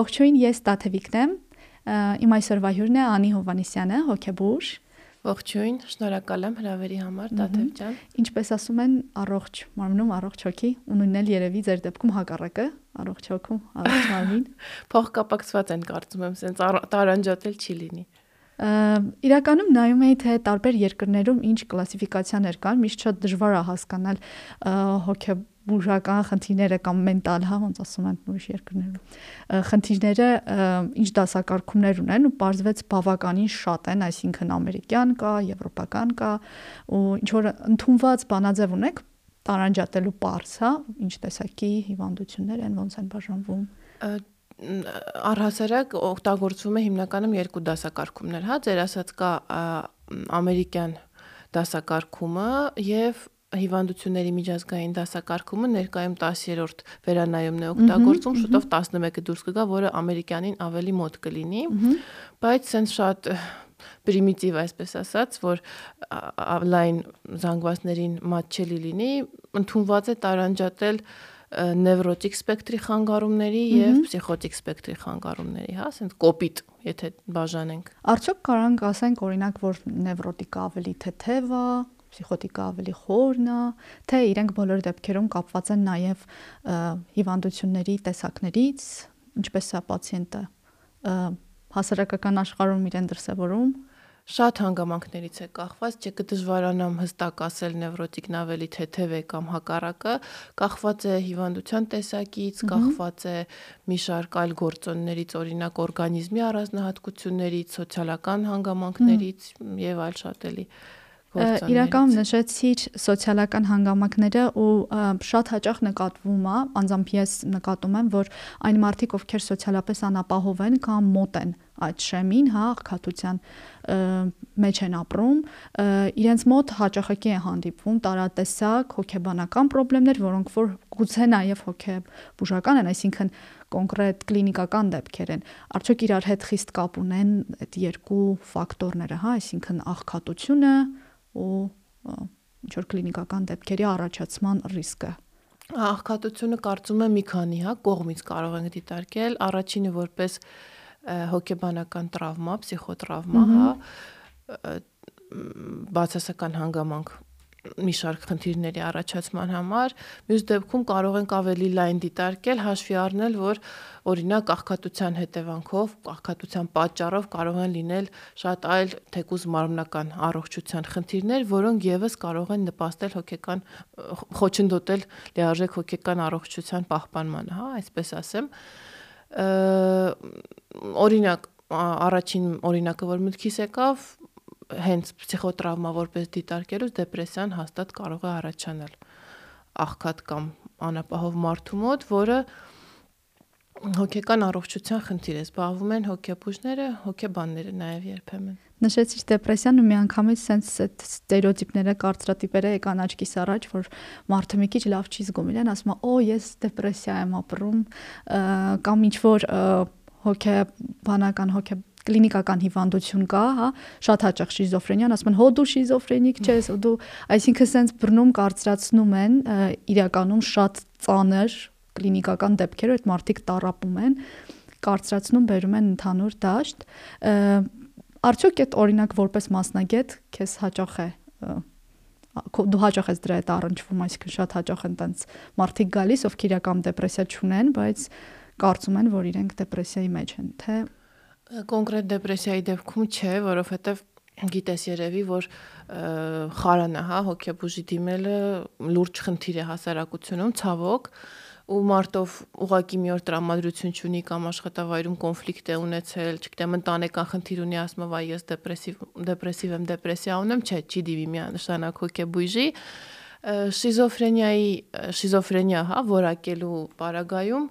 Ողջույն, ես Տաթևիկն եմ։ Իմ այսօրվա հյուրն է Անի Հովանեսյանը, հոկեբուժ։ Ողջույն, շնորհակալ եմ հրավերի համար, Տաթև ջան։ Ինչպես ասում են, առողջ մարմնում առողջ հոգի, ու նույնն էլ երևի ձեր դեպքում հակառակը, առողջ հոգում, առողջ մարմին։ Փոխկապակցված են կարծում եմ, սենց տարանջատել չի լինի։ Իրականում նայում էի թե տարբեր երկրներում ինչ կլասիֆիկացիաներ կան, միշտ շատ դժվար է հասկանալ հոգեբուժական խնդիրները կամ մենտալ, հա, ոնց ասում են ուրիշ երկրներում։ Խնդիրները ինչ դասակարգումներ ունեն ու parzvets բավականին շատ են, այսինքն ամերիկյան կա, եվրոպական կա ու ինչ որ ընդունված բանաձև ունեք տարանջատելու parz, հա, ինչ տեսակի հիվանդություններ են, ոնց են բաժանվում առհասարակ օգտագործվում է հիմնականում երկու դասակարգումներ, հա, ձեր ասած կա ամերիկյան դասակարգումը եւ հիվանդությունների միջազգային դասակարգումը ներկայում 10-րդ վերանայումն է օգտագործում, շուտով 11-ը դուրս կգա, որը ամերիկյանին ավելի մոտ կլինի, բայց սենց շատ պրիմիտիվ այսպես ասած, որ լայն զանգվածներին մատչելի լինի, ընդունված է տարանջատել նևրոտիկ սպեկտրի խանգարումների եւ պսիխոտիկ սպեկտրի խանգարումների, հա, ասենք կոպիտ, եթե բաժանենք։ Արդյոք կարանք ասենք օրինակ, որ նևրոտիկը ավելի թեթև է, պսիխոտիկը ավելի խորն է, թե իրենք բոլոր դեպքերում կապված են նաև հիվանդությունների տեսակներից, ինչպես է պացիենտը հասարակական աշխարհում իրեն դրսևորում շատ հանգամանքներից է կախված, չէ՞ կդժվարանամ հստակ ասել նևրոտիկն ավելի թեթև է կամ հակառակը, կախված է հիվանդության տեսակից, կախված է մի շարք այլ գործոններից, օրինակ օրգանիզմի առանձնահատկություններից, սոցիալական հանգամանքներից եւ այլ շատ էլի իրական նշեցիր սոցիալական հանգամանքները ու շատ հաճախ նկատվում է, անձամբ ես նկատում եմ, որ այն մարդիկ, ովքեր սոցիալապես անապահով են կամ մոտ են այդ շեմին, հա, աղքատության մեջ են ապրում, իրենց մոտ հաճախակի է հանդիպվում տարատեսակ հոգեբանական խնդիրներ, որոնք որ գուցե նաև հոգեբուժական են, այսինքն կոնկրետ կլինիկական դեպքեր են։ Արդյոք իրար հետ խիստ կապ ունեն այդ երկու ֆակտորները, հա, այսինքն աղքատությունը ու ինչ որ կլինիկական դեպքերի առաջացման ռիսկը։ Աղքատությունը կարծում եմ մի քանի, հա, կողմից կարող ենք դիտարկել։ Առաջինը որպես հոգեբանական տրավմա, պսիխոտրավմա, հա, բացասական հանգամանք մի շարք խնդիրների առաջացման համար, մյուս դեպքում կարող ենք ավելի լայն դիտարկել, հաշվի առնել, որ օրինակ աղքատության հետևանքով, աղքատության պատճառով կարող են լինել շատ այլ թեկուզ մարմնական առողջության խնդիրներ, որոնք եւս կարող են նպաստել հոգեկան խոչընդոտել լիարժեք հոգեկան առողջության պահպանմանը, հա, այսպես ասեմ օրինակ առաջին օրինակը որ մտքիս եկավ հենց պսիխոտրավմա որպես դիտարկելուց դեպրեսիան հաստատ կարող է առաջանալ աղքատ կամ անապահով մարդու մոտ, որը հոգեկան առողջության խնդիր է, զբաղվում են հոգեբուժները, հոգեբանները նաև երբեմն։ Նշեցիր դեպրեսիան ու միանգամից sense այդ ստերեոտիպները, կարծրատիպերը եկան աչքիս առաջ, որ մարդը մի քիչ լավ չի զգում իրեն, ասում է՝ «Օ, ես դեպրեսիա եմ ապրում» կամ ինչ որ հոգեբանական հոգե կլինիկական հիվանդություն կա, հա, շատ հաճախ շիզոֆրենիան, ասում են հո դու շիզոֆրենիկ ես, դու, այսինքն սենց բռնում կարծրացնում են իրականում շատ ծանր կլինիկական դեպքեր, այդ մարդիկ տարապում են, կարծրացնում բերում են ընդհանուր դաշտ։ Արդյոք այդ օրինակ որպես մասնագետ քեզ հաճախ է դու հաճախ ես դրա հետ առնչվում, այսինքն շատ հաճախ են տենց մարդիկ գալիս, ովքեր իրական դեպրեսիա չունեն, բայց կարծում են, որ իրենք դեպրեսիայի մեջ են, թե կոնկրետ դեպրեսիայի դեպքում չէ, որովհետև գիտես երևի, որ խարանը, հա, հոգեբուժի դիմելը լուրջ խնդիր է հասարակությունում, ցավոք, ու մարտով ուղակի մի օր տրամադրություն չունի կամ աշխատավայրում կոնֆլիկտ է ունեցել, չգիտեմ, ընտանեկան խնդիր ունի, ասում վայ, ես դեպրեսիվ դեպրեսիվ եմ, դեպրեսիա ունեմ, չէ, չի դիվի միանշանակ հոգեբույժի շիզոֆրենիայի շիզոֆրենիա, հա, որակելու պարագայում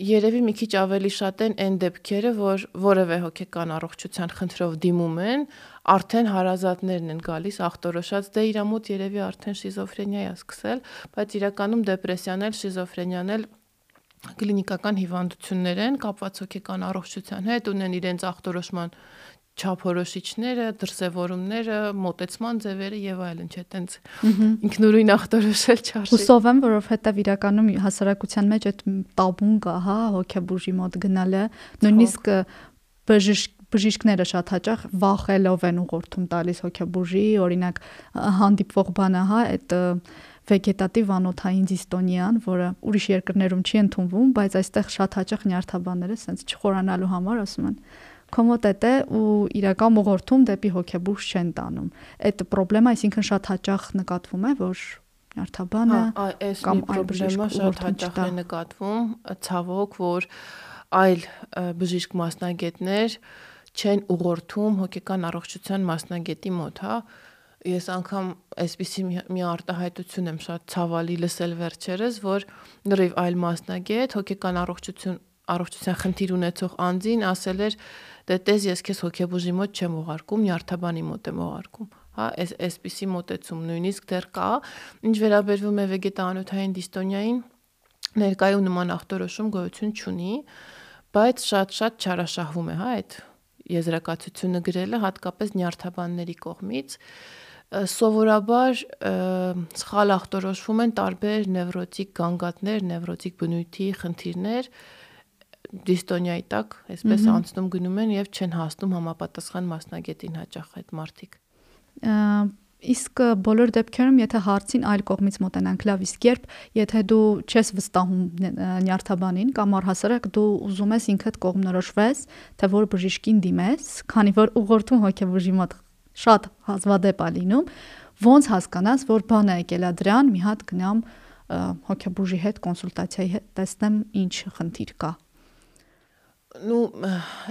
երևի մի քիչ ավելի շատ են այն դեպքերը, որ որևէ հոգեկան առողջության խնդրով դիմում են, արդեն հարազատներն են գալիս ախտորոշած, դե իր մոտ երևի արդեն շիզոֆրենիա է սկսել, բայց իրականում դեպրեսիան էլ, շիզոֆրենիան էլ կլինիկական հիվանդություններ են կապված հոգեկան առողջության հետ, ունեն իրենց ախտորոշման չափորոշիչները, դրսևորումները, մոտեցման ձևերը եւ այլն, չէ, տենց ինքնուրույն ախտորոշել չարժի։ Հուսով եմ, որովհետեւ իրականում հասարակության մեջ այդ տաբուն կա, հա, հոգեբուժի մոտ գնալը, նույնիսկ բժիշկ բժիշկները շատ հաճախ վախելով են ուղղորդում տալիս հոգեբուժի, օրինակ հանդիպվող բանը, հա, այդ վեգետատիվ անոթային դիստոնիան, որը ուրիշ երկրներում չի ընդունվում, բայց այստեղ շատ հաճախ նյարդաբանները սենց չխորանալու համար ասում են կոմոդետ է ու իրական ուղղորդում դեպի հոգեբուժ չեն տանում։ Այդ խնդրեմը այսինքն շատ հաճախ նկատվում է, որ նյարդաբանը կամ այլ խնդրեմը շատ հաճախ է նկատվում, ցավոք, որ այլ բժիշկ մասնագետներ չեն ուղղորդում հոգեկան առողջության մասնագետի մոտ, հա, ես անգամ այսպիսի մի արտահայտություն եմ շատ ցավալի լսել վերջերս, որ նրիվ այլ մասնագետ հոգեկան առողջություն առողջության խնդիր ունեցող անձին ասել էր դե տես ես քեզ հոգեբուժի մոտ չեմ ուղարկում, նյարդաբանի մոտ եմ ուղարկում հա այս այսպիսի մոտեցում նույնիսկ դեռ կա ինչ վերաբերվում է վեգետանոթային դիստոնիային ներկայում նման ախտորոշում գոյություն չունի բայց շատ-շատ չարաշահվում է հա այդ եզրակացությունը գրելը հատկապես նյարդաբանների կողմից սովորաբար սխալ ախտորոշվում են տարբեր նևրոտիկ գանգատներ, նևրոտիկ բնույթի խնդիրներ դիստոնիայի տակ, այսպես անցնում գնում են եւ չեն հասնում համապատասխան մասնագետին հաճախ այդ մարդիկ իսկ բոլոր դեպքերում եթե հարցին այլ կողմից մոտենանք լավ իսկ երբ եթե դու չես վստահում նյարդաբանին կամ առհասարակ դու ուզում ես ինքդ կողմնորոշվես թե որ բժիշկին դիմես քանի որ ուղղորդում հոգեբուժի մոտ շատ հազվադեպ է լինում, ոնց հասկանաս, որ եկել է դրան, մի հատ գնամ հոգեբուժի հետ կոնսուլտացիայի հետ տեսնեմ ինչ խնդիր կա նու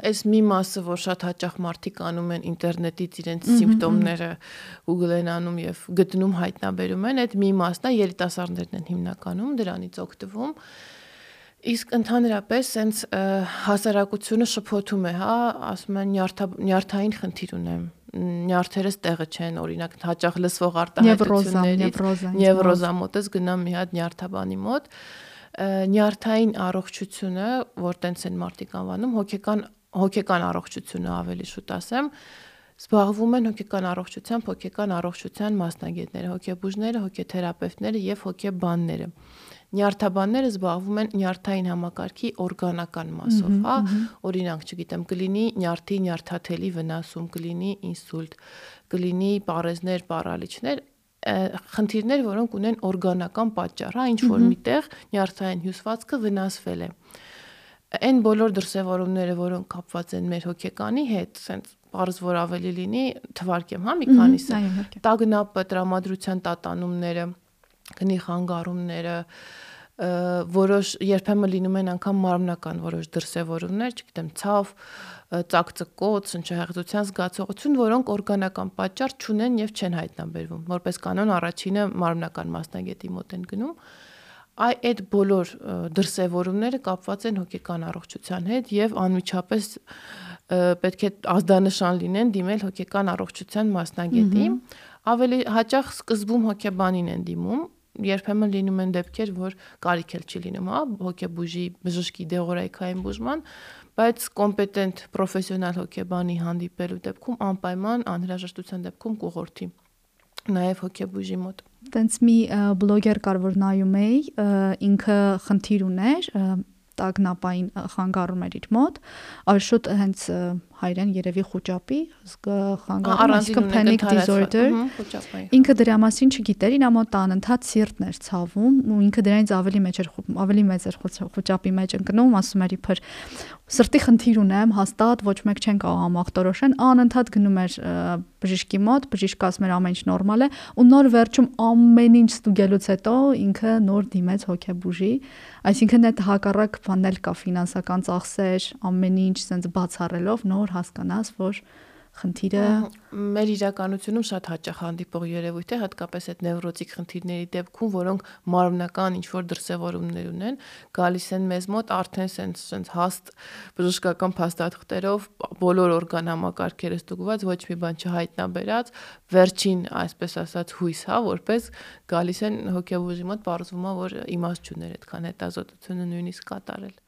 այս մի մասը որ շատ հաճախ մարդիկ անում են ինտերնետից իրենց սիմպտոմները Google են անում եւ գտնում հայտնաբերում են այդ մի մասն է երիտասարդներն են հիմնականում դրանից օգտվում իսկ ընդհանրապես սենց հասարակությունը շփոթում է հա ասում են նյարդային խնդիր ունեմ նյարդերս տեղը չեն, օրինակ հաճախ լսվող արտահայտություններից նևրոզա մոտես գնամ մի հատ նյարդաբանի մոտ նյարդային առողջությունը, որ տենց են մարդիկ անվանում, հոգեկան հոգեկան առողջությունը ավելի շուտ ասեմ, զբաղվում են հոգեկան առողջությամբ, հոգեկան առողջության մասնագետները, հոգեբուժները, հոգեթերապևտները եւ հոգեբանները նյարդաբանները զբաղվում են նյարդային համակարգի օրգանական մասով, հա, օրինակ, չգիտեմ, կլինի նյարդի նյարդաթելի վնասում, կլինի ինսուլտ, կլինի պարեզներ, պարալիչներ, խնդիրներ, որոնք ունեն օրգանական պատճառ, հա, ինչ որ միտեղ նյարդային հյուսվածքը վնասվել է այն բոլոր դրսևորումները, որոնք կապված են մեր հոգեկանի հետ, ասենց բարձ որ ավելի լինի, թվարկեմ, հա, մի քանիսը։ Տագնապը, տրամադրության տատանումները, գնի խանգարումները, որոշ երբեմն լինում են անգամ մարմնական որոշ դրսևորումներ, չգիտեմ, ցավ, ծակծկոց, շնչահեղձության զգացողություն, որոնք օրգանական պատճառ չունեն եւ չեն հայտնաբերվում։ Որպես կանոն առաջինը մարմնական մասնագետի մոտ են գնում այ այդ բոլոր դրսևորումները կապված են հոգեկան առողջության հետ եւ անմիջապես պետք է ազդանշան լինեն դիմել հոգեկան առողջության մասնագետի ավելի հաճախ սկզբում հոգեբանին են դիմում երբեմն լինում են դեպքեր, որ կարիք էլ չի լինում, հա, հոգեբուժի բժշկի դեղորայքային բուժման, բայց կոմպետենտ պրոֆեսիոնալ հոգեբանի հանդիպելու դեպքում անպայման անհրաժեշտության դեպքում կուղորթի նաև հոգեբուժի մոտ տենց մի բլոգեր կար որ նայում էի ինքը խնդիր ուներ տագնապային խանգարում էր իր մոտ այլ շուտ հենց հայրեն երևի խոճապի խանգարում, panic disorder։ Ինքը դրա մասին չգիտեր, իր մոտ անընդհատ սիրտն էր ցավում ու ինքը դրանից ավելի մեջ էր ավելի մեծ էր խոճապի մեջ ընկնում, ասում էր իբր սրտի խնդիր ունեմ, հաստատ ոչ մեկ չեն կարող համախտորոշեն, անընդհատ գնում էր բժիշկի մոտ, բժիշկը ասում էր ամեն ինչ նորմալ է ու նոր վերջում ամեն ինչ ստուգելուց հետո ինքը նոր դիմեց հոգեբուժի, այսինքն այդ հակառակ բանն էլ կա ֆինանսական ծախսեր, ամեն ինչ sense բացառելով նոր որ հասկանաս, որ խնդիրը մեր իրականությունում շատ հաճախ հանդիպող երևույթ է, հատկապես այդ նևրոտիկ խնդիրների դեպքում, որոնք մարմնական ինչ որ դրսևորումներ ունեն, գալիս են մեզ մոտ արդեն սենց սենց հաստ բժշկական փաստաթղթերով բոլոր օրգան համակարգերը ստուգված, ոչ մի բան չհայտնաբերած, վերջին, այսպես ասած, հույս, հա, որպես գալիս են հոգեբուժի մոտ, բարձվում է, որ իմաստ չուներ այդքան հետազոտությունը նույնիսկ կատարել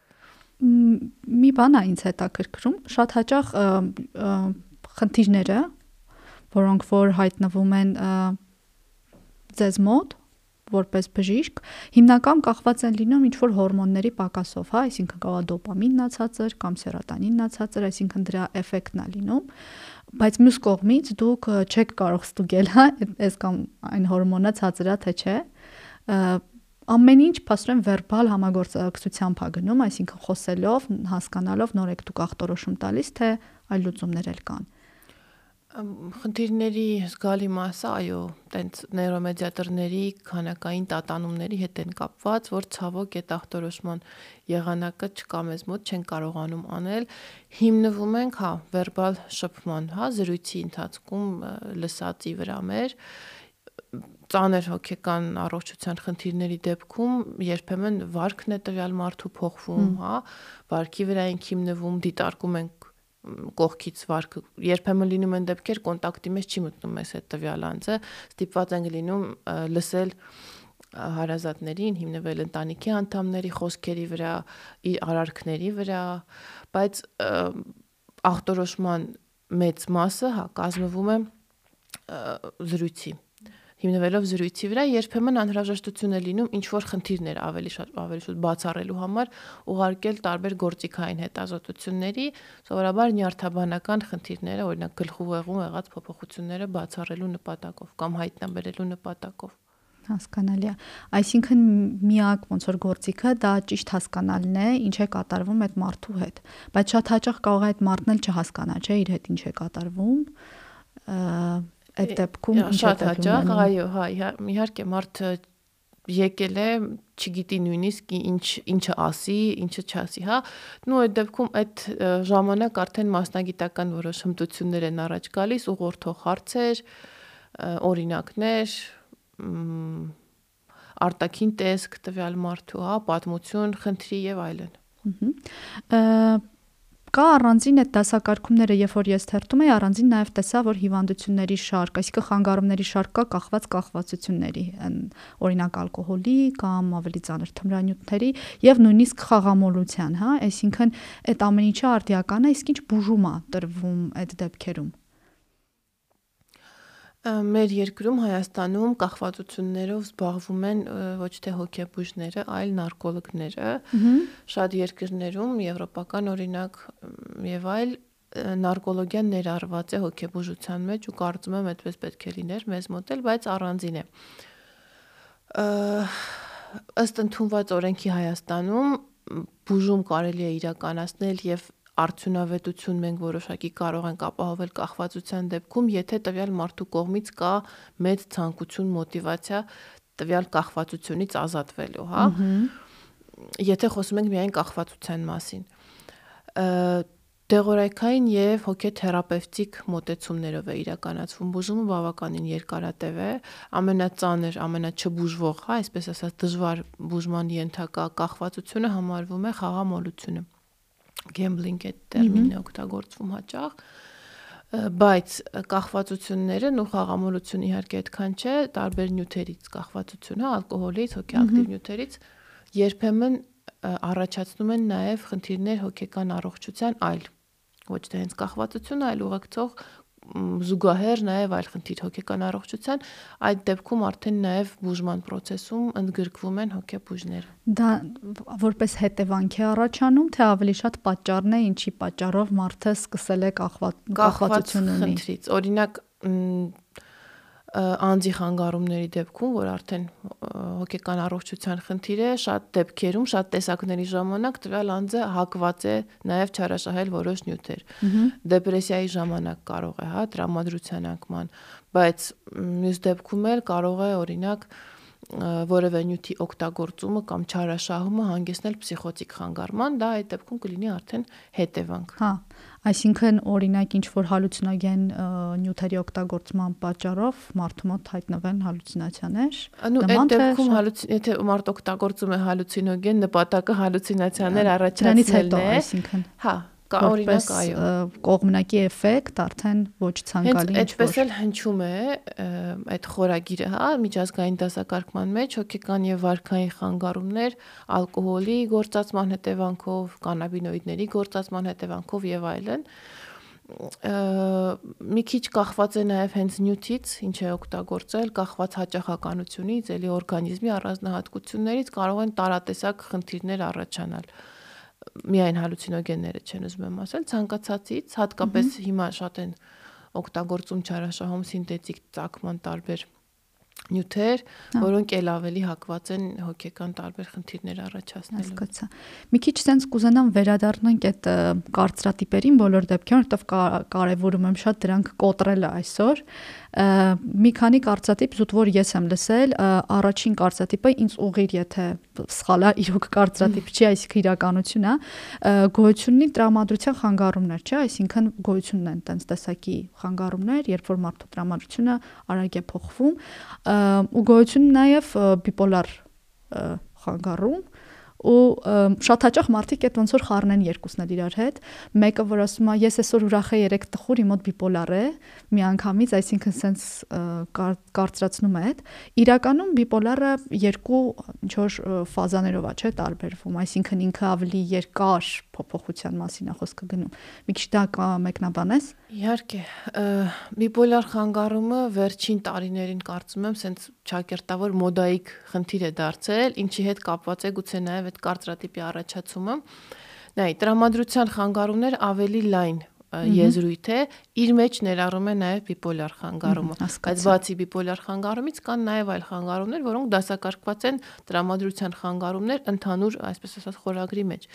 մի բան է ինձ հետաքրքրում, շատ հաճախ խնդիրները, որոնք որ հայտնվում են ձեզ մոտ որպես բժիշկ, հիմնական կախված են լինում ինչ որ հորմոնների պակասով, հա, այսինքն կարող է դոպամինն ացածր կամ սերոտոնինն ացածր, այսինքն դրա էֆեկտն է լինում բայց մյուս կողմից դուք չեք կարող ստուգել, հա, այս կամ այն հորմոնը ցածրա թե չէ ամեն ինչ փաստորեն վերբալ համագործակցությամբ է գնում, այսինքն խոսելով, հասկանալով նոր եք դուք ախտորոշում տալիս, թե այլ լուծումներ էլ կան խնդիրների զգալի մասը, այո, տենց նեյրոմեդիատորների քանակային տատանումների հետ են կապված, որ ցավոք այդ ախտորոշման եղանակը չկա մեզ մոտ, չեն կարողանում անել։ Հիմնվում ենք, հա, վերբալ շփման, հա, զրույցի ընթացքում լսածի վրա մեր ծանր հոգեկան առողջության խնդիրների դեպքում երբեմն վարքն է տվյալ մարդու փոխվում, հա, վարքի վրա ենք հիմնվում, դիտարկում ենք կողքից վարկը երբեմն լինում են դեպքեր կոնտակտի մեջ չի մտնում մեզ այդ տվյալ անձը ստիպված ենք լինում լսել հարազատներին հիմնվել ընտանիքի անդամների խոսքերի վրա արարքների վրա բայց ախտորոշման մեծ մասը հա կազմվում է զրույցի հիմնվելով զրույցի վրա երբեմն անհրաժեշտություն է լինում ինչ որ խնդիրներ ավելի շատ ավելի շուտ բացառելու համար ուղարկել տարբեր գործիքային հետազոտությունների սովորաբար նյարդաբանական խնդիրները օրինակ գլխուղեղում եղած փոփոխությունները բացառելու նպատակով կամ հայտնաբերելու նպատակով հասկանալի է այսինքն միակ ոնց որ գործիքը դա ճիշտ հասկանալն է ինչ է կատարվում այդ մարդու հետ բայց շատ հաճախ կարող է այդ մարդն էլ չհասկանա չէ իր հետ ինչ է կատարվում այդ դեպքում շատ հաճախ, այո, հա, իհարկե մարդը եկել է, չգիտի նույնիսկ ինչ ինչը ասի, ինչը չասի, հա։ Նու այդ դեպքում այդ ժամանակ արդեն մասնագիտական որոշ հմտություններ են առաջ գալիս, ուղղորդող հարցեր, օրինակներ, արտաքին տեսք տվյալ մարդու, հա, պատմություն, խնդրի եւ այլն։ Ահա Կա առանձին այդ դասակարգումները, երբ որ ես թերթում եի, առանձին նաև տեսա, որ հիվանդությունների շարք, այսինքն խանգարումների շարք կա կախված կախվածությունների, օրինակ ալկոհոլի կամ ավելի ծանր թմրանյութերի եւ նույնիսկ խաղամոլության, հա, այսինքն այդ ամեն ինչը արդիական է, իսկ ինչ բուժում է տրվում այդ դեպքերում մեր երկրում Հայաստանում կախվածություններով զբաղվում են ոչ թե հոգեբույժները, այլ նարկոլոգները։ Շատ երկրներում եվրոպական օրինակ եւ այլ նարկոլոգիան ներառված է հոգեբուժության մեջ ու կարծում եմ այդպես պետք է լիներ մեզ մոտ էլ, բայց առանձին է։ Ըստ ընդունված օրենքի Հայաստանում բուժում կարելի է իրականացնել եւ արդյունավետություն մենք որոշակի կարող ենք ապահովել կախվածության դեպքում, եթե տվյալ մարդու կողմից կա մեծ ցանկություն, մոտիվացիա տվյալ կախվածությունից ազատվելու, հա։ Եթե խոսում ենք միայն կախվածության մասին դեղորայքային եւ հոգեթերապևտիկ մոտեցումներով է իրականացվում բուժումը բավականին երկարատև է ամենածանր ամենաչբուժվող հա այսպես ասած դժվար բուժման ենթակա կախվածությունը համարվում է խաղամոլությունը gambling այդ տերմինն է օգտագործվում հաճախ բայց կախվածություններն ու խաղամոլությունը իհարկե այդքան չէ, տարբեր նյութերից կախվածությունը, ալկոհոլից, հոգեակտիվ նյութերից երբեմն առաջացնում են նաև խնդիրներ հոգեկան առողջության այլ ոչ թե հենց կախվածություն, այլ ուղեկցող զուգահեռ նաև այլ խնդիր հոգեկան առողջության, այդ դեպքում արդեն նաև բուժման process-ում ընդգրկվում են հոգեբուժները։ Դա որպես հետևանք է առաջանում, թե ավելի շատ պատճառն է, ինչի պատճառով մարդը սկսել է կախվածություն ունի։ օրինակ անձի խանգարումների դեպքում, որ արդեն հոգեկան առողջության խնդիր է, շատ դեպքերում, շատ տեսակների ժամանակ տվյալ անձը հակված է նաև չարաշահել որոշ նյութեր։ Դեպրեսիայի ժամանակ կարող է, հա, տրամադրության անկման, բայց մյուս դեպքում էլ կարող է օրինակ որևէ նյութի օգտագործումը կամ չարաշահումը հանգեցնել պսիխոտիկ խանգարման, դա այդ դեպքում կլինի արդեն հետևանք։ Հա, Այսինքն օրինակ ինչ որ հալուցինոգեն նյութերի օգտագործման պատճառով մարդու մոտ հայտնվեն հալուցինացիաներ։ Անու այդ դեպքում հալուցին եթե մարդ օգտագործում է հալուցինոգեն, նպատակը հալուցինացիաներ առաջացնելն է։ Այսինքն։ Հա, կա օրինակ այո կողմնակի էֆեկտ արդեն ոչ ցանկալի ինչ-որ այդպես էլ հնչում է այդ խորագիրը հա միջազգային դասակարգման մեջ հոգեկան եւ վարքային խանգարումներ ալկոհոլի գործածման հետևանքով կանաբինոիդների գործածման հետևանքով եւ այլն մի քիչ կախված է նաև հենց նյութից, ինչ է օգտագործել, կախված հաճախականությունից, էլի օրգանիզմի առանձնահատկություններից կարող են տարատեսակ խնդիրներ առաջանալ միայն հալյուցինոգենները չեն ուզում եմ ասել, ցանկացածից, հատկապես հիմա շատ են օգտագործում չարաշահում սինթետիկ ծագման տարբեր նյութեր, որոնք ել ավելի հակված են հոգեկան տարբեր խնդիրներ առաջացնելու։ Հասկացա։ Մի քիչ sense կուզենամ վերադառնանք այդ կարծրատիպերին բոլոր դեպքերում, որովհետև կարևորում եմ շատ դրանք կոտրելը այսօր մի քանի կարծատիպ զուտ որ ես եմ լսել առաջին կարծատիպը ինձ ուղիր եթե սխալա իրոք կարծրատիպ չի այսինքն իրականություն է գոյություն ունի տրամադրության խանգարումներ չէ այսինքն գոյությունն են տենց տեսակի խանգարումներ երբ որ մարդու տրամադրությունը արագ է փոխվում ու գոյություն նաև բիպոլար խանգարում ու շատ հաճախ մարդիկ այդ ոնց որ խառնեն երկուսն էլ իրար հետ մեկը որ ասում է ես այսօր ուրախ եմ երեք տխուր իմ մոտ բիպոլար է միանգամից այսինքն սենց կարծրացնում է այդ իրականում բիպոլարը երկու ինչ որ ֆազաներով է չէ տարբերվում այսինքն ինքը ավելի երկար փոփոխության մասին է խոսքը գնում մի քիչ դա կա մեկնաբանես իհարկե բիպոլար խանգարումը վերջին տարիներին կարծում եմ սենց ճակերտավոր մոդայիկ խնդիր է դարձել ինչի հետ կապված է գուցե նաև այդ կարծրատիպի առաջացումը։ Նայ, տրամադրության խանգարումներ ավելի լայն եզրույթ է, իր մեջ ներառում է նաև բիպոլար խանգարումը։ Բայց բացի բիպոլար խանգարումից կան նաև այլ խանգարումներ, որոնք դասակարգված են տրամադրության խանգարումներ ընդհանուր, այսպես ասած, խորագրի մեջ։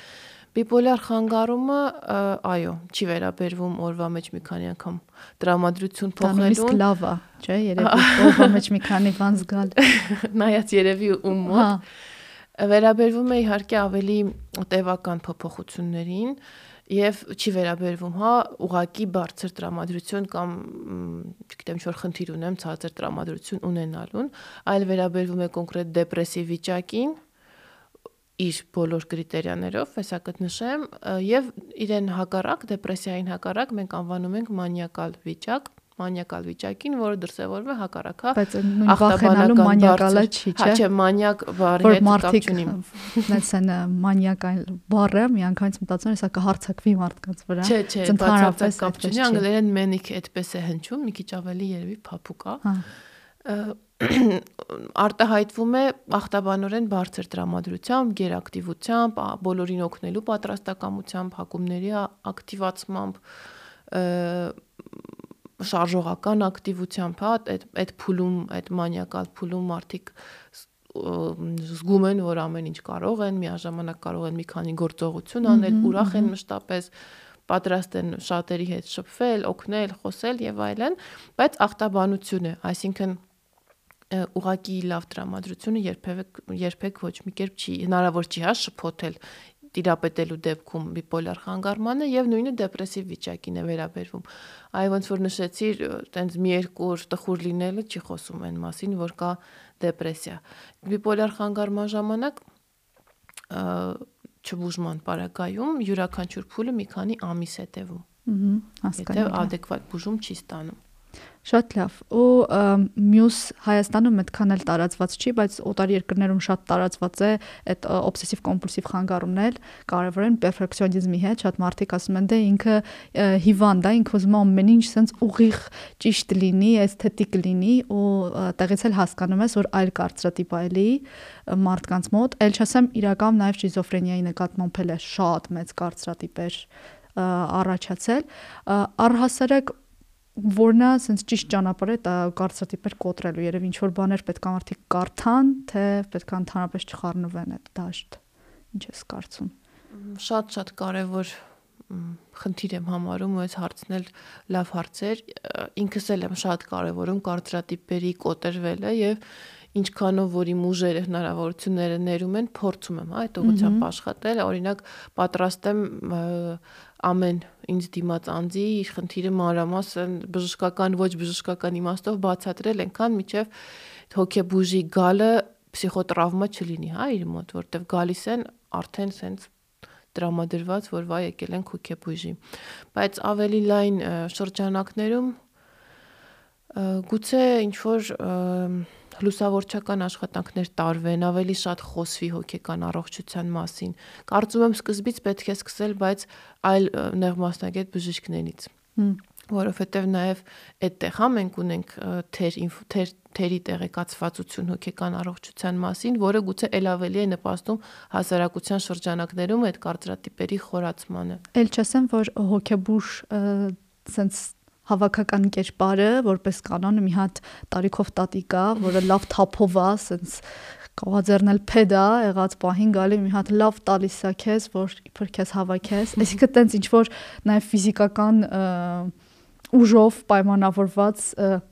Բիպոլար խանգարումը, այո, չի վերաբերվում օրվա մեջ մի քանի անգամ տրամադրություն փոխելուն։ Դա նույնիսկ լավ է, չէ՞, երևի օրվա մեջ մի քանի բան զգալ։ Նայած երևի ում մոտ։ Հա վերաբերվում է իհարկե ավելի տևական փոփոխություններին եւ չի վերաբերվում հա ուղակի բարձր տրամադրություն կամ չգիտեմ ինչ-որ խնդիր ունեմ ցածր տրամադրություն ունենալուն, այլ վերաբերվում է կոնկրետ դեպրեսիվ վիճակին իր բոլոր կրիտերիաներով, հեսա կտնշեմ, եւ իրեն հակառակ դեպրեսիային հակառակ մենք անվանում ենք մանիակալ վիճակ, մանիակալ վիճակին, որը դրսևորվում է հակառակա բայց նույն վախենալու մանիակալը չի, չէ։ Հա, չէ, մանիակ բառի հետ կապ չունի։ են մանիակալ բառը միանգամից մտածում եմ, սա կհարցակվի մարդկանց վրա։ Չէ, չէ, ընդհանրապես կապ չունի, անգլերեն manic այդպես է հնչում, մի քիչ ավելի երևի փափուկ է։ Հա արտահայտվում է ախտաբանորեն բարձր տրամադրությամբ, գերակտիվությամբ, բոլորին օգնելու պատրաստակամությամբ, հակումների ակտիվացմամբ, շարժողական ակտիվությամբ, հա, այդ այդ փուլում, այդ մանիակալ փուլում մարդիկ զգում են, որ ամեն ինչ կարող են, միաժամանակ կարող են մի քանի գործողություն անել, ուրախ են մշտապես, պատրաստ են շատերի հետ շփվել, օգնել, խոսել եւ այլն, բայց ախտաբանություն է, այսինքն ուղակի լավ տրամադրությունը երբևէ երբեք ոչ մի կերպ չի հնարավոր չի հա շփոթել տիրապետելու դեպքում բիպոլար խանգարմանը եւ նույնը դեպրեսիվ վիճակին է վերաբերվում։ Այ ոնց որ նշեցի, տենց մի երկու օր տխուր լինելը չի խոսում այն մասին, որ կա դեպրեսիա։ Բիպոլար խանգարման ժամանակ չբուժման պարագայում յուրաքանչյուր փուլը մի քանի ամիս է տևում։ Ահա, հասկանալի։ Եթե adekvat բուժում չի ստանում։ Շատ լավ։ Ու մյուս Հայաստանում այդքան էլ տարածված չի, բայց օտար երկրներում շատ տարածված է այդ օբսեսիվ կոմպուլսիվ խանգարումներ, կարևոր են պերֆեկցիոնիզմի հետ, շատ մարդիկ ասում են դե ինքը հիվանդ է, ինքը ուզում է ամեն ինչ sense ուղիղ ճիշտ լինի, էսթետիկ լինի ու տեղից էլ հասկանում ես, որ այլ կարծրատիպ է էլի մարդկանց մոտ, ել չասեմ իրական նաև շիզոֆրենիայի նկատմամբ էլ է շատ մեծ կարծրատիպեր առաջացել առհասարակ որն է ասենց ճիշտ ճանապարհ է դա կարծրատիպեր կոտրելու երև ինչ որ բաներ պետք է մարդիկ կարդան թե պետք է ընդհանրապես չխառնվեն այդ դաշտ ինչ ես կարծում շատ-շատ կարևոր խնդիր եմ համարում ու այս հարցնել լավ հարցեր ինքս էլ եմ շատ կարևորում կարծրատիպերի կոտրվելը եւ ինչքանով որ իմ ուժերը հնարավորությունները ներում են փորձում եմ հա այդ ուղղությամբ աշխատել օրինակ պատրաստ եմ ամեն ինձ դիմաց անձի իր խնդիրը մանրամասն բժշկական ոչ բժշկական իմաստով բացատրել ենքան միջև հոգեբուժի գալը պսիխոտրավմա չլինի, հա, իր մոտ, որտեվ գալիս են արդեն սենց տրամադրված, որ վայ եկել են հոգեբուժի։ Բայց ավելի լայն շրջանակներում գուցե ինչ որ լուսավորչական աշխատանքներ տարվեն, ավելի շատ խոսվի հոգեկան առողջության մասին։ Կարծում եմ սկզբից պետք է սկսել, բայց այլ նեղ մասնագետ բժիշկներից։ որովհետև նաև այդտեղ հա մենք ունենք թեր թեր թերի տեղեկացվածություն հոգեկան առողջության մասին, որը գուցե ել ավելի է նպաստում հասարակության շրջանակներում այդ կարծրատիպերի խորացմանը։ Էլ չասեմ, որ հոգեբուժ սենց հավաքական կերպարը որպես կանոն մի հատ տարիքով տատիկա, որը լավ թափովա, սենց կողաձեռնել փեդա, եղած պահին գալի մի հատ լավ տալիս է քեզ, որ իբր քեզ հավաքես։ Այսինքն տենց ինչ որ նաև ֆիզիկական ուժով պայմանավորված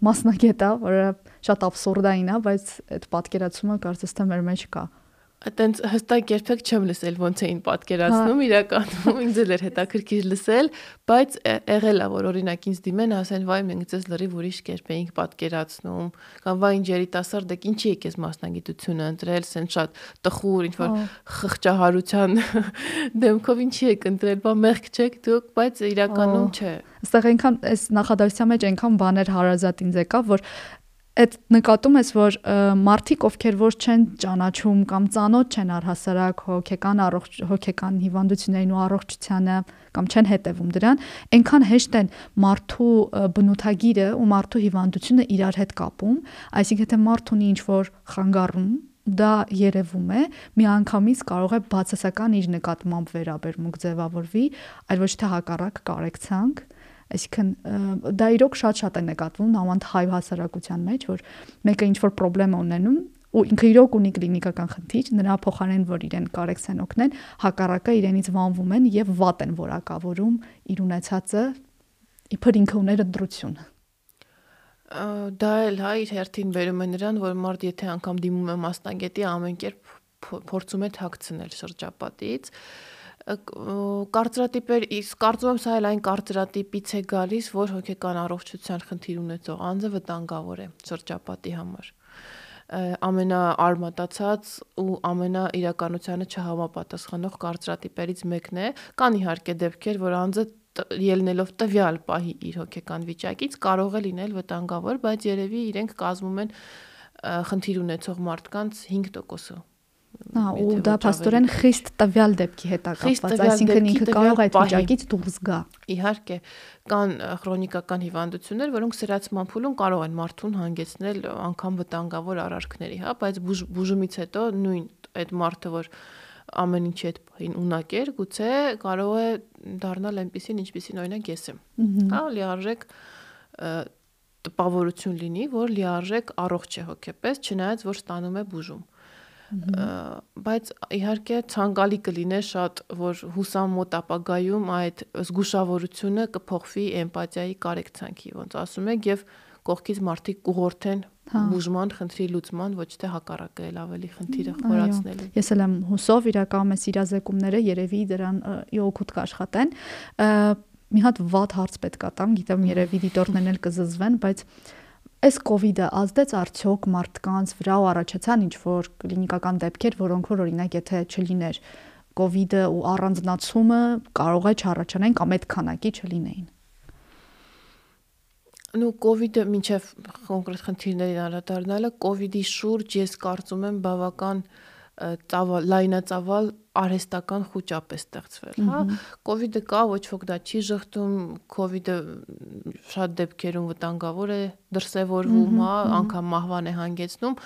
մասնագետ է, որը շատ абսուրդային է, բայց այդ պատկերացումը կարծես թե մեր մեջ կա։ Ա Այտենց հստակ երբեք չեմ լսել ոնց էին պատկերացնում հա։ իրականում ինձ էլ էր հետաքրքիր լսել, բայց եղել է որ օրինակ ինձ դիմեն ասեն վայ մենք ձեզ լրիվ ուրիշ կերպ էինք պատկերացնում կամ վայ ինչ երիտասարդ եք ինչի եք ես մասնագիտությունը ընտրել, սեն շատ տխուր ինչ որ խղճահարության դեմքով ինչի եք ընտրել, բա մեղք չեք դուք, բայց իրականում չէ։ Այստեղ այնքան այս նախադասության մեջ այնքան բաներ հարազատ ինձ եկավ, որ այդ նկատում ես, որ մարդիկ, ովքեր որ չեն ճանաչում կամ ծանոթ չեն առհասարակ հոգեկան առողջ հոգեկան հիվանդություններին ու առողջությանը կամ չեն հետևում դրան, այնքան հեշտ են մարդու բնութագիրը ու մարդու հիվանդությունը իրար հետ կապում, այսինքն թե մարդ ունի ինչ-որ խանգարում, դա երևում է, միանգամից կարող է բացասական իր նկատմամբ վերաբերմունք ձևավորվի, այլ ոչ թե հակառակ կարեկցանք, Այսինքն դա իրոք շատ-շատ է նկատվում նամանդ հայ հասարակության մեջ, որ մեկը ինչ որ խնդրեմ ունենում ու ինքը իրոք ունի կլինիկական խնդիր, նրա փոխարեն որ իրեն կարեկցեն օգնեն, հակառակը իրենից վանվում են եւ վատ են որակավորում իր ունեցածը իբր ինքը ուներ ընտրություն դա էլ հա իր հերթին բերում է նրան, որ մարդ եթե անգամ դիմում է մասնագետի ամեն կերպ փորձում է թաքցնել շրջապատից, կարծրատիպեր իսկ կարծում եմ սա էլ այն կարծրատիպից է գալիս, որ հոգեկան առողջության խնդիր ունեցող անձը վտանգավոր է շրջապատի համար ամենաարմատացած ու ամենա իրականությանը չհամապատասխանող կարծրատիպերից մեկն է։ Կան իհարկե դեպքեր, որ անձը ելնելով տվյալ պահի իր հոգեկան վիճակից կարող է լինել վտանգավոր, բայց երևի իրենք կազմում են խնդիր ունեցող մարդկանց 5%-ը Հա, ու դա աստորեն խիստ տվյալ դեպքի հետ է կապված, այսինքն ինքը կարող է այդ վիճակից դուրս գա։ Իհարկե, կան քրոնիկական հիվանդություններ, որոնք սրացման փուլում կարող են մարդուն հանգեցնել անգամ վտանգավոր արարքների, հա, բայց բուժումից հետո նույն այդ մարդը, որ ամեն ինչի հետ ունակ էր, գուցե կարող է դառնալ այնպեսին, ինչպեսին օրինակ ես եմ։ Հա, լիարժեք տպավորություն լինի, որ լիարժեք առողջ է հոգեպես, չնայած որ ստանում է բուժում բայց իհարկե ցանկալի կլիներ շատ որ հուսամոտ ապագայում այդ զգուշավորությունը կփոխվի էմպաթիայի կարեկցանքի ոնց ասում եք եւ կողքից մարդիկ կուղորթեն հա։ բուժման խնդրի լուծման ոչ թե հակառակը էլ ավելի խնդիրը խորացնելու ես էլ եմ հուսով իրականում այս իրազեկումները երևի դրան իօգուտ կաշխատեն մի հատ վատ հարց պետք է տամ գիտեմ երևի դիտորդներն էլ կզզվեն բայց Այս կ ូវ իդը ազդեց արդյոք մարդկանց վրա ու առաջացան ինչ որ կլինիկական դեպքեր, որոնք որ օրինակ եթե չլիներ կ ូវ իդը ու առանձնացումը կարող է չառաջանային կամ այդ քանակի չլինեին։ Ну COVID-ը մինչև կոնկրետ խնդիրներին անդրադառնալը, COVID-ի շուրջ ես կարծում եմ բավական ծավալ լայնածավալ արհեստական խոճապ է ստեղծվել, հա։ Կովիդը կա, ոչ ոք դա չի շղթում, կովիդը շատ դեպքերում վտանգավոր է դրսևորվում, հա, անգամ մահվան է հանգեցնում,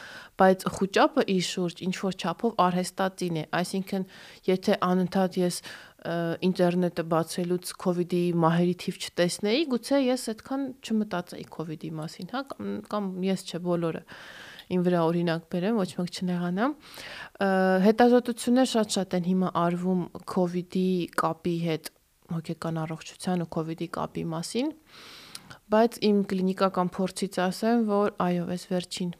բայց խոճապը իր շուրջ ինչ որ չափով արհեստատին է, այսինքն եթե անընդհատ ես ինտերնետը բացելուց կովիդի մահերի թիվ չտեսնեի, գուցե ես այդքան չմտածեի կովիդի մասին, հա, կամ ես չէ բոլորը։ Ա իմ վրա օրինակ բերեմ, ոչ մեկ չնեղանամ։ Հետազոտություններ շատ-շատ են հիմա արվում COVID-ի կապի հետ, հոգեկան առողջության ու COVID-ի կապի մասին, բայց իմ կլինիկական փորձից ասեմ, որ այո, այս վերջին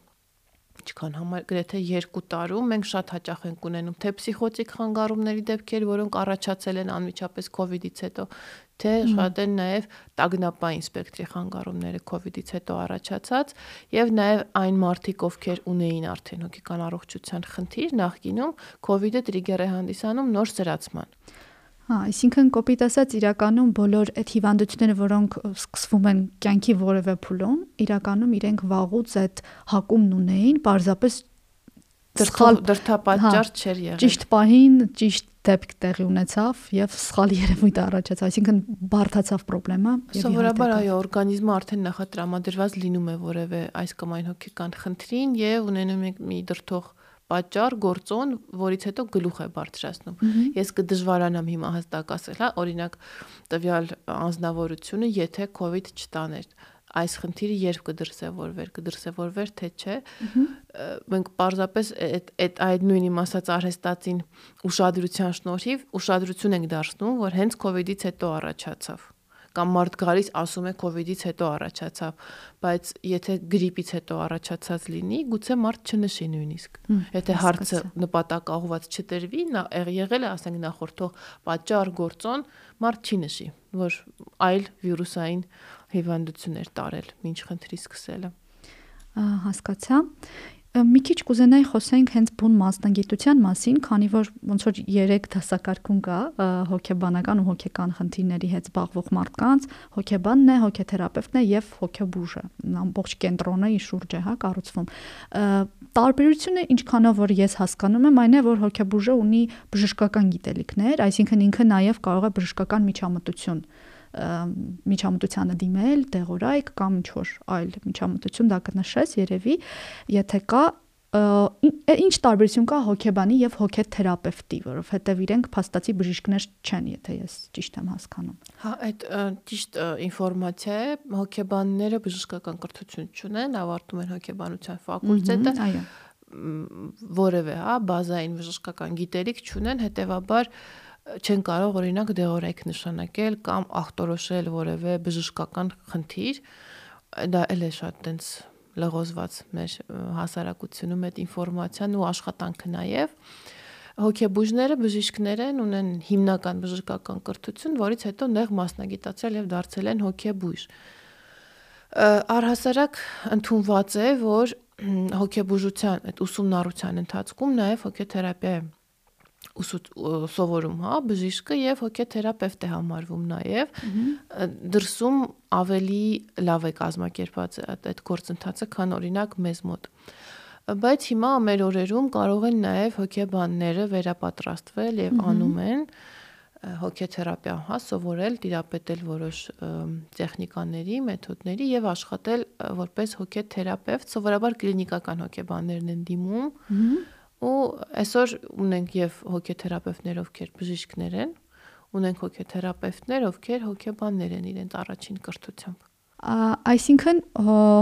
ինչքան համար գրեթե 2 տարում մենք շատ հաճախ ենք ունենում թե փսիխոտիկ խանգարումների դեպքեր, որոնք առաջացել են անմիջապես COVID-ից հետո, թե շատ են նաև տագնապային սպեկտրի խանգարումները իդից հետո առաջացած եւ նաև այն մարդիկ, ովքեր ունեին արդեն հոգեկան առողջության խնդիր նախկինում, իդը տրիգեր է հանդիսանում նոր սրացման։ Հա, այսինքն կոպիտ ասած իրականում բոլոր այդ հիվանդությունները, որոնք սկսվում են կյանքի որևէ փուլում, իրականում իրենք վաղուց այդ հակումն ունեին, parzapes սխալ դրթապատճառ չէր եղել։ Ճիշտ պահին, ճիշտ դեպք տեղի ունեցավ եւ սխալ երևույթ առաջացավ, այսինքն բարթացավ խնդրեմը։ Սովորաբար այո, օրգանիզմը արդեն նախատրամադրված լինում է որևէ այս կամ այն հոգեկան խնդրին եւ ունենում է մի դրթող պատճառ, գործոն, որից հետո գլուխ է բարձրացնում։ Ես կդժվարանամ հիմա հստակ ասել, հա, օրինակ տվյալ անznավորությունը, եթե իդ չտաներ այս խնդիրը երբ կդրսևորվեր, կդրսևորվեր թե չէ։ Մենք parzapes այդ այդ այդ նույն իմ ասած արհեստացին ուշադրության շնորհիվ ուշադրություն ենք դարձնում, որ հենց կ ូវ իդից հետո առաջացավ կամ մարդ գալիս ասում է կ ូវ իդից հետո առաջացավ, բայց եթե գրիպից հետո առաջացած լինի, գուցե մարդ չնշի նույնիսկ։ Եթե հարցը նպատակաուղված չտրվի, նա եղել է, ասենք նախորդող պատճառ գործոն, մարդ չի նշի, որ այլ վիրուսային հիվանդություններ տարել, ինչ խնդրի սկսելը։ Հասկացա մի քիչ կուզենայի խոսենք հենց բուն մասնագիտության մասին, քանի որ ոնց որ 3 դասակարգում կա հոգեբանական ու հոգեկան խնդիրների հետ զբաղվող մարդկանց, հոգեբանն է, հոգեթերապևտն է եւ հոգեբուժը։ Ամբողջ կենտրոնը իր շուրջ է, հա, կառուցվում։ Տարբերությունը ինչքանով որ ես հասկանում եմ, այն է, որ հոգեբուժը ունի բժշկական գիտելիքներ, այսինքն ինքը նաեւ կարող է բժշկական միջամտություն միջամտությանը դիմել, դեղորայք կամ ինչ որ այլ միջամտություն դա կնշես երևի, եթե կա ինչ տարբերություն կա հոգեբանի եւ հոգեթերապևտի, որովհետեւ իրենք փաստացի բժիշկներ չեն, եթե ես ճիշտ եմ հասկանում։ Հա, այդ ճիշտ ինֆորմացիա է, հոգեբանները բժշկական կրթություն չունեն, ավարտում են հոգեբանության ֆակուլտետը։ Այո որևէ, հա, բազային բժշկական գիտելիք չունեն, հետեւաբար չեն կարող օրինակ դեղորայք նշանակել կամ ախտորոշել որևէ բժշկական խնդիր դա էլ է շատ տենց լղոզված մեր հասարակությունում այդ ինֆորմացիան ու աշխատանքը նաև հոգեբուժները բժիշկներ են ունեն հիմնական բժշկական կրթություն, որից հետո նեղ մասնագիտացել եւ դարձել են հոգեբույժ։ Առհասարակ ընդունված է, որ հոգեբուժության այդ ուսումնառության ընթացքում նաև հոգեթերապիա սովորում, հա, բժիշկը եւ հոգեթերապևտ է համարվում նաեւ դրսում ավելի լավ է կազմակերպված այդ գործընթացը, քան օրինակ մեզ մոտ բայց հիմա մեր օրերում կարող են նաև հոգեբանները վերապատրաստվել եւ անում են հոգեթերապիա, հա, սովորել, տիրապետել որոշ տեխնիկաների, մեթոդների եւ աշխատել որպես հոգեթերապևտ, սովորաբար կլինիկական հոգեբաններն են դիմում ու այսօր ունենք եւ հոգեթերապևտներ, ովքեր բժիշկներ են, ունենք հոգեթերապևտներ, ովքեր հոգեբաններ են իրենց առաջին կրթությամբ այսինքն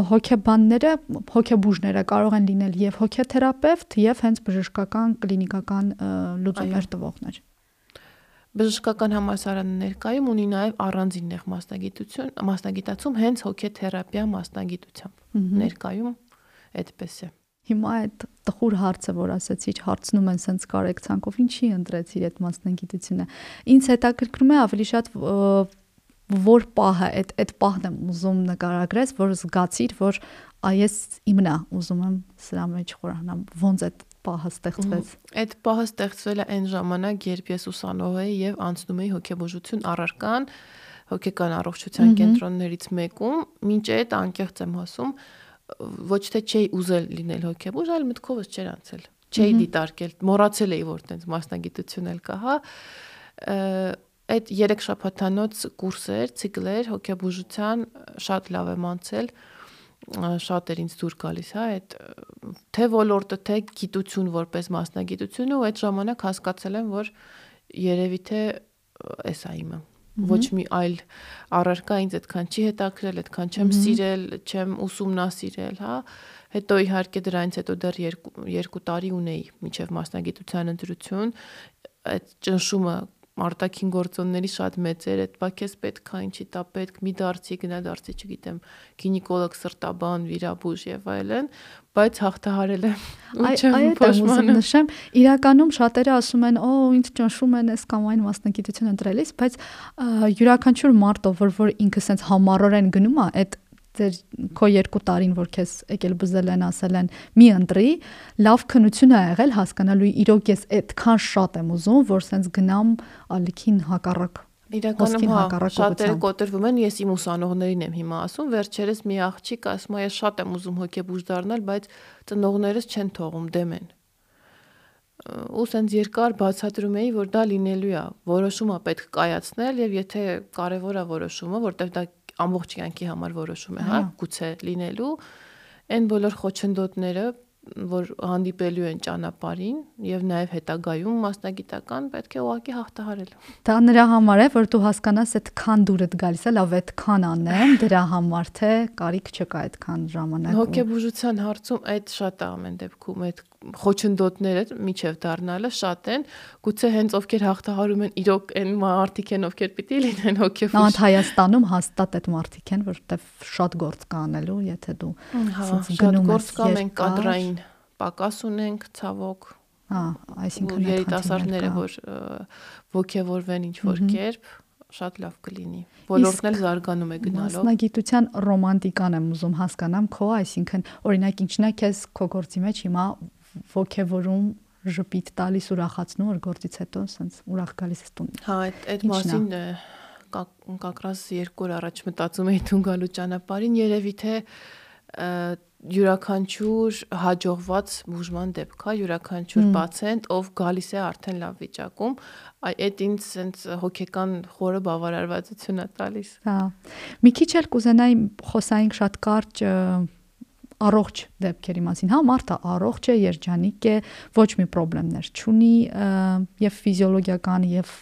հոգեբանները, հոգեբուժները կարող են լինել եւ հոգեթերապևտ եւ հենց բժշկական կլինիկական լուծումներ տվողներ։ Բժշկական համալսարանը ներկայում ունի նաև առանձին նեղ մասնագիտություն, մասնագիտացում հենց հոգեթերապիա մասնագիտությամբ։ Ներկայում այդպես է։ Հիմա այդ տխուր հարցը, որ ասացի, հարցնում են սենց կարեկցանքով, ինչի ընտրեցիր այդ մասնագիտությունը։ Ինձ հետաքրքրում է ավելի շատ որ պահը այդ այդ պահն եմ ուզում նկարագրես, որ զգացիր, որ այս իմն է, ուզում եմ սրա մեջ խորանամ, ոնց այդ պահը ստեղծվեց։ Այդ պահը ստեղծվել է այն ժամանակ, երբ ես ուսանող էի եւ անցնում էի հոգեբուժություն առարկան հոգեկան առողջության կենտրոններից մեկում, մինչ այդ անկեղծ եմ ասում, ոչ թե չէի ուզել լինել հոգեբուժ, այլ մտքովս չէր անցել։ Չէի դիտարկել, մոռացել էի, որ տենց մասնագիտություն էլ կա, հա այդ 3 շաբաթանոց կուրսեր, ցիկլեր հոգեբուժության շատ լավ եմ անցել շատ էր ինձ դուր գալիս, հա, այդ թե ոլորտը, թե գիտություն որպես մասնագիտություն ու այդ ժամանակ հասկացել եմ, որ երևի թե էս է իմը ոչ մի այլ առարկա ինձ այդքան չի հետաքրել, այդքան չեմ սիրել, չեմ ուսումնասիրել, հա։ Հետո իհարկե դրանից հետո դեռ 2 տարի ունեի միջև մասնագիտության ընտրություն, այդ ճնշումը արտաքին գործոնների շատ մեծ էր, այդ բա քեզ պետք է ինչի տա պետք, մի դարձի գնա դարձի, չգիտեմ, գինեկոլոգ, սրտաբան, վիրաբույժ եւ այլն, բայց հաղթահարել եմ։ Այո, այդ նշեմ, իրականում շատերը ասում են, «Օ, ինձ ճնշում են այս կամ այն մասնագիտություն ընտրելիս», բայց յուրաքանչյուր մարդ, որ որ ինքը սենց համառորեն գնում է, այդ ձեր քո երկու տարին որ քեզ եկել բզել են ասել են մի ընտրի լավ քնություն ա եղել հասկանալու իրոք ես այդքան շատ եմ ուզում որ սենց գնամ ալիքին հակառակ Իրականում հա, շատերը կոտրվում են, ես իմ ուսանողներին եմ հիմա ասում, վերջերս մի աղջիկ ասում է, ես շատ եմ ուզում հոգեբուժ դառնալ, բայց ծնողներս չեն թողում, դեմ են ու սենց երկար բացատրում էի, որ դա լինելու է, որոշումը պետք կայացնել եւ եթե կարեւոր է որոշումը, որտեղ դա ամբողջ կյանքի համար որոշում է, հա, գուցե լինելու, այն բոլոր խոչընդոտները որ հանդիպելու են ճանապարհին եւ նաեւ հետագայում մասնագիտական պետք է ուղակի հաղթահարել։ Դա նրա համար է, որ դու հասկանաս այդքան գալիս է, լավ այդքան անեմ, դրա համար թե կարիք չկա այդքան ժամանակ։ Հոգեբուժության հարցում այդ շատ է ամեն դեպքում այդ խոչընդոտները միջև դառնալը շատ են, գուցե հենց ովքեր հաղթահարում են իրոք այն մարդիկ են, ովքեր պիտի լինեն հոգեբուժ։ Նաեւ Հայաստանում հաստատ այդ մարդիկ են, որովհետեւ շատ գործ կա անելու, եթե դու հա, շատ գործ կա, մենք կադրային պակաս ունենք ցավոք։ Հա, այսինքն երիտասարդները, որ ողջևորվեն ինչ որ կերպ, շատ լավ կլինի։ Ոլորտն էլ զարգանում է գնալով։ Մասնագիտության ռոմանտիկան եմ ուզում հասկանամ քո, այսինքն օրինակ ինչն է քեզ քո գործի մեջ հիմա ողջևորում ժպիտ տալիս ուրախացնում որ գործից հետո սենց ուրախ գալիս ես տուն։ Հա, այդ այդ մասին կակրաս երկու օր առաջ մտածում էի տուն գալու ճանապարհին, երևի թե յուրաքանչյուր հաջողված բուժման դեպք է, յուրաքանչյուր պացիենտ, ով գալիս է արդեն լավ վիճակում, այդ ինձ սենց հոգեկան խորը բավարարվածություն է տալիս։ Հա։ Մի քիչ էլ կուզենայի խոսայինք շատ կարճ առողջ դեպքերի մասին։ Հա, մարդը առողջ է, երջանիկ է, ոչ մի խնդիրներ չունի եւ ֆիզիոլոգիական եւ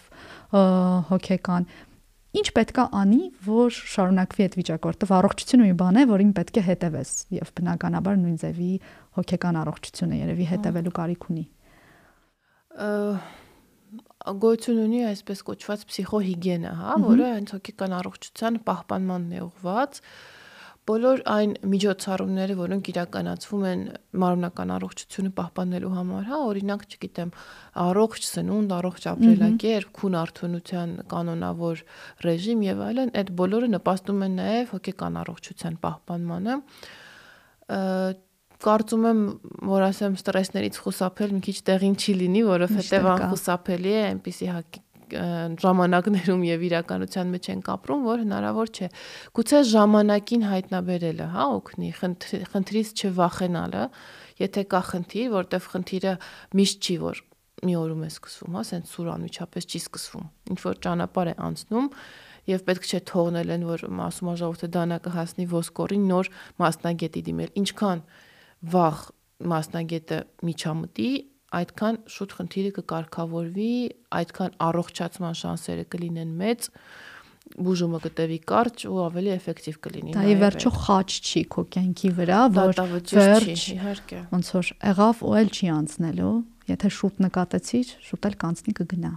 հոգեկան ինչ պետքա անի, որ շարունակվի այդ վիճակը, որտեղ առողջությունը մի բան է, որին պետք է հետևես եւ բնականաբար նույն ձևի հոգեկան առողջությունը երևի հետևելու կարիք ունի։ Գոյություն ունի այսպես կոչված փսիխոհիգիենա, հա, որը հենց հոգեկան առողջության պահպանմանն է ուղված, բոլոր այն միջոցառումները, որոնք իրականացվում են մարմնական առողջությունը պահպանելու համար, հա, օրինակ, չգիտեմ, առողջ սնունդ, առողջ ապրելակերպ, քուն արթունության կանոնավոր ռեժիմ եւ այլն, այդ բոլորը նպաստում են նաեւ հոգեկան առողջության պահպանմանը կարծում եմ, որ ասեմ ստրեսներից խուսափել մի քիչ տեղին չի լինի, որովհետև անխուսափելի է այնպիսի ժամանակներում եւ իրականության մեջ ենք ապրում, որ հնարավոր չէ։ Գուցե ժամանակին հայտնաբերելը, հա, օգնի, խնդրից չվախենալը, եթե կա խնդիր, որտեվ խնդիրը միշտ չի, որ մի օրում է սկսվում, հա, սենց սուր անմիջապես չի սկսվում։ Ինչ որ ճանապարհ է անցնում, եւ պետք չէ թողնել են որ ասում ժողովուրդը դանակը հասնի ոսկորին նոր մասնագետի դիմել ինչքան վաղ մասնագետը միջամտի այդքան շուտ խնդիրը կկարգավորվի, այդքան առողջացման շանսերը կլինեն մեծ, բուժումը կտևի կարճ ու ավելի էֆեկտիվ կլինի։ Դա ի վերջո խաչ չի քո կյանքի վրա, որ վերջ իհարկե։ Ոնց որ եղավ ու էլ չի անցնելու, եթե շուտ նկատեցիր, շուտ էլ կանցնի կգնա։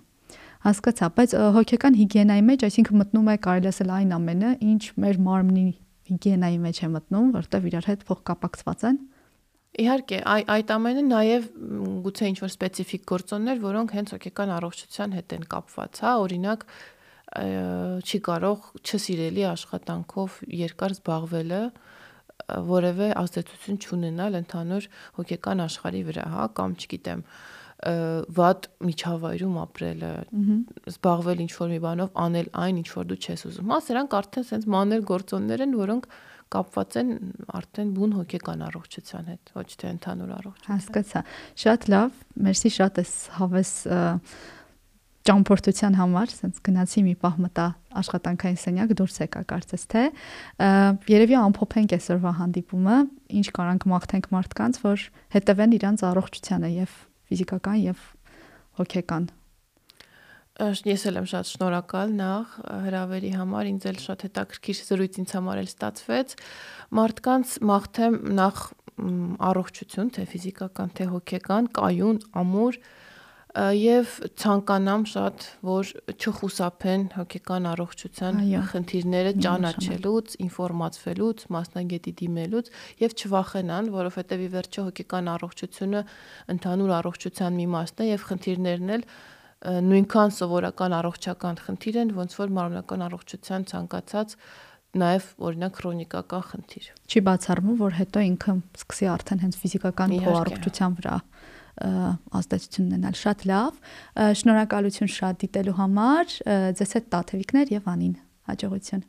Հասկացա, բայց հոգեկան հիգիենայի մեջ, այսինքն մտնում է կարելի ասել այն ամենը, ինչ մեր մարմնի հիգիենայի մեջ է մտնում, որտեղ իրար հետ փոխկապակցված են։ Իհարկե, այ այդ ամենը նաև գուցե ինչ որ սպეციფიկ գործոններ, որոնք հենց հոգեկան առողջության հետ են կապված, հա, օրինակ չի կարող չսիրելի աշխատանքով երկար զբաղվելը որևէ ազդեցություն չունենալ ընդհանուր հոգեկան աշխարհի վրա, հա, կամ չգիտեմ, վատ միջավայրում ապրելը, զբաղվել ինչ-որ մի բանով, անել այն, ինչ որ դու չես ուզում։ Հա, սրանք արդեն sense մանր գործոններ են, որոնք կապված են արդեն բուն հոգեկան առողջության հետ, ոչ թե ընդհանուր առողջության։ Հասկացա։ Շատ լավ, մերսի շատ էս հավես ճամփորդության համար, ասենց գնացի մի պահ մտա աշխատանքային սենյակ դուրս եկա կարծես թե երևի ամփոփենք այսօրվա հանդիպումը, ինչ կարանք մաղթենք մարդկանց, որ հետևեն իրանց առողջությանը եւ ֆիզիկական եւ հոգեկան Ես էլ եմ շատ շնորհակալ նախ հրավերի համար, ինձ էլ շատ հետաքրքիր զրույց ինձ համար էլ ստացվեց։ Մարդկանց մաղթեմ նախ առողջություն, թե ֆիզիկական, թե հոգեկան, կայուն, ամուր եւ ցանկանամ շատ, որ չխուսափեն հոգեկան առողջության խնդիրները ճանաչելուց, ինֆորմացվելուց, մասնագետի դիմելուց եւ չվախենան, որովհետեւ ի վերջո հոգեկան առողջությունը ընդհանուր առողջության մի մասն է եւ խնդիրներն էլ նույնքան սովորական առողջական խնդիր են, ոնց որ մարմնական առողջության ցանկացած նաև օրինակ քրոնիկական խնդիր։ Չի բացառվում, որ հետո ինքը սկսի արդեն հենց ֆիզիկական առողջության վրա ազդեցություն ունենալ։ Շատ լավ։ Շնորհակալություն շատ դիտելու համար։ Ձեզ հետ Տաթևիկներ եւ Անին։ Հաջողություն։